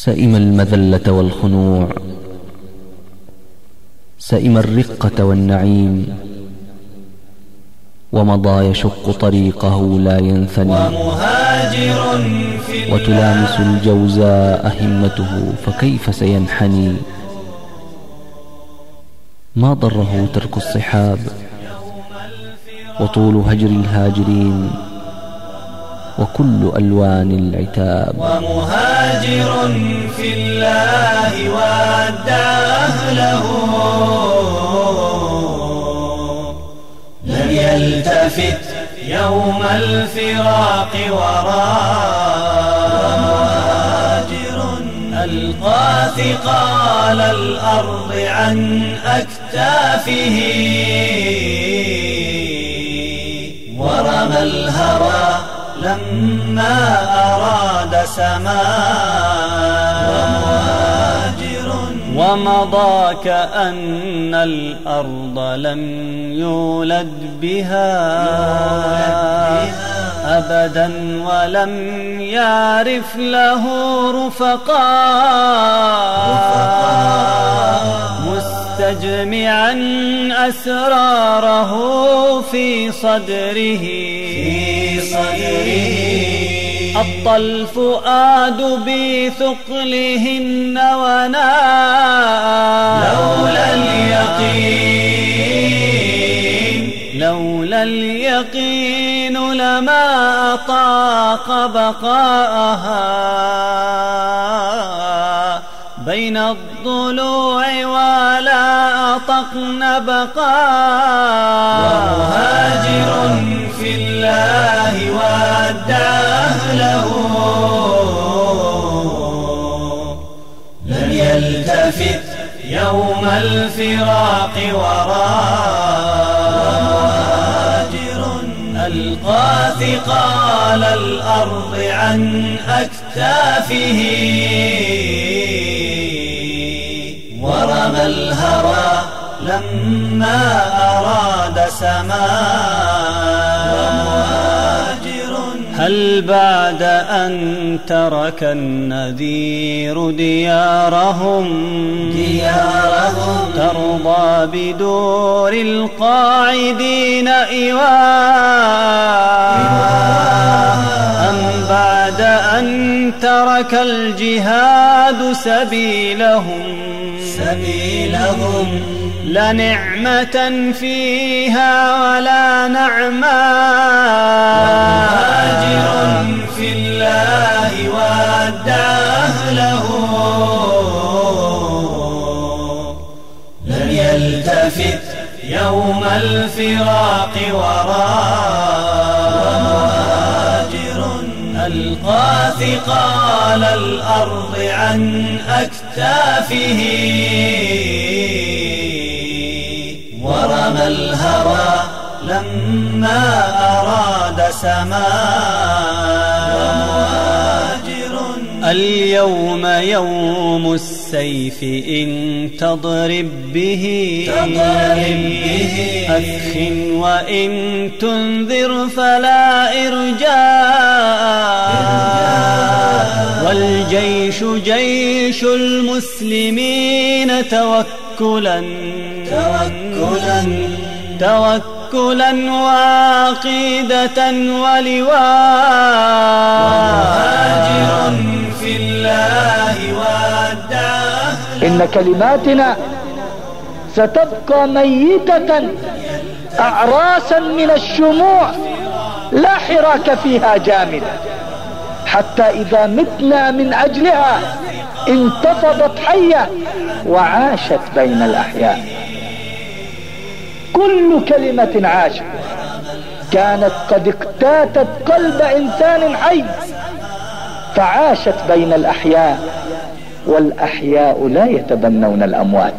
سئم المذلة والخنوع سئم الرقة والنعيم ومضى يشق طريقه لا ينثني. وتلامس الجوزاء همته فكيف سينحني؟ ما ضره ترك الصحاب وطول هجر الهاجرين وكل ألوان العتاب. ومهاجر في الله ودع أهله لم يلتفت يوم الفراق وراء ألقى ثقال الأرض عن أكتافه. لما أراد سماء ومهاجر ومضى كأن الأرض لم يولد بها أبدا ولم يعرف له رفقاء مستجمعا أسراره في صدره في صدره. أطى الفؤاد بثقلهن وناء لولا اليقين. لولا اليقين لما أطاق بقاءها. بين الضلوع ولا أطقن بقاء. ومهاجر لم يلتفت يوم الفراق وراء ألقى ثقال الأرض عن أكتافه ورمى الهوى لما أراد سماء هل بعد أن ترك النذير ديارهم؟ ديارهم. ترضى بدور القاعدين إيواء. أم بعد أن ترك الجهاد سبيلهم؟ سبيلهم. لنعمة فيها ولا نعماء مهاجر في الله ودع أهله لم يلتفت يوم الفراق وراء ألقى ثقال الأرض عن أكتافه. ورمى الهوى لما أراد سماء. اليوم يوم السيف إن تضرب به تضرب به. أخ وإن تنذر فلا إرجاء. والجيش جيش المسلمين توكلا. توكلا. توكلا وعقيدة ولواء في الله ودع إن كلماتنا ستبقى ميتة أعراسا من الشموع لا حراك فيها جامد حتى إذا متنا من أجلها انتفضت حية وعاشت بين الأحياء. كل كلمة عاشت كانت قد اقتاتت قلب إنسان حي فعاشت بين الأحياء والأحياء لا يتبنون الأموات.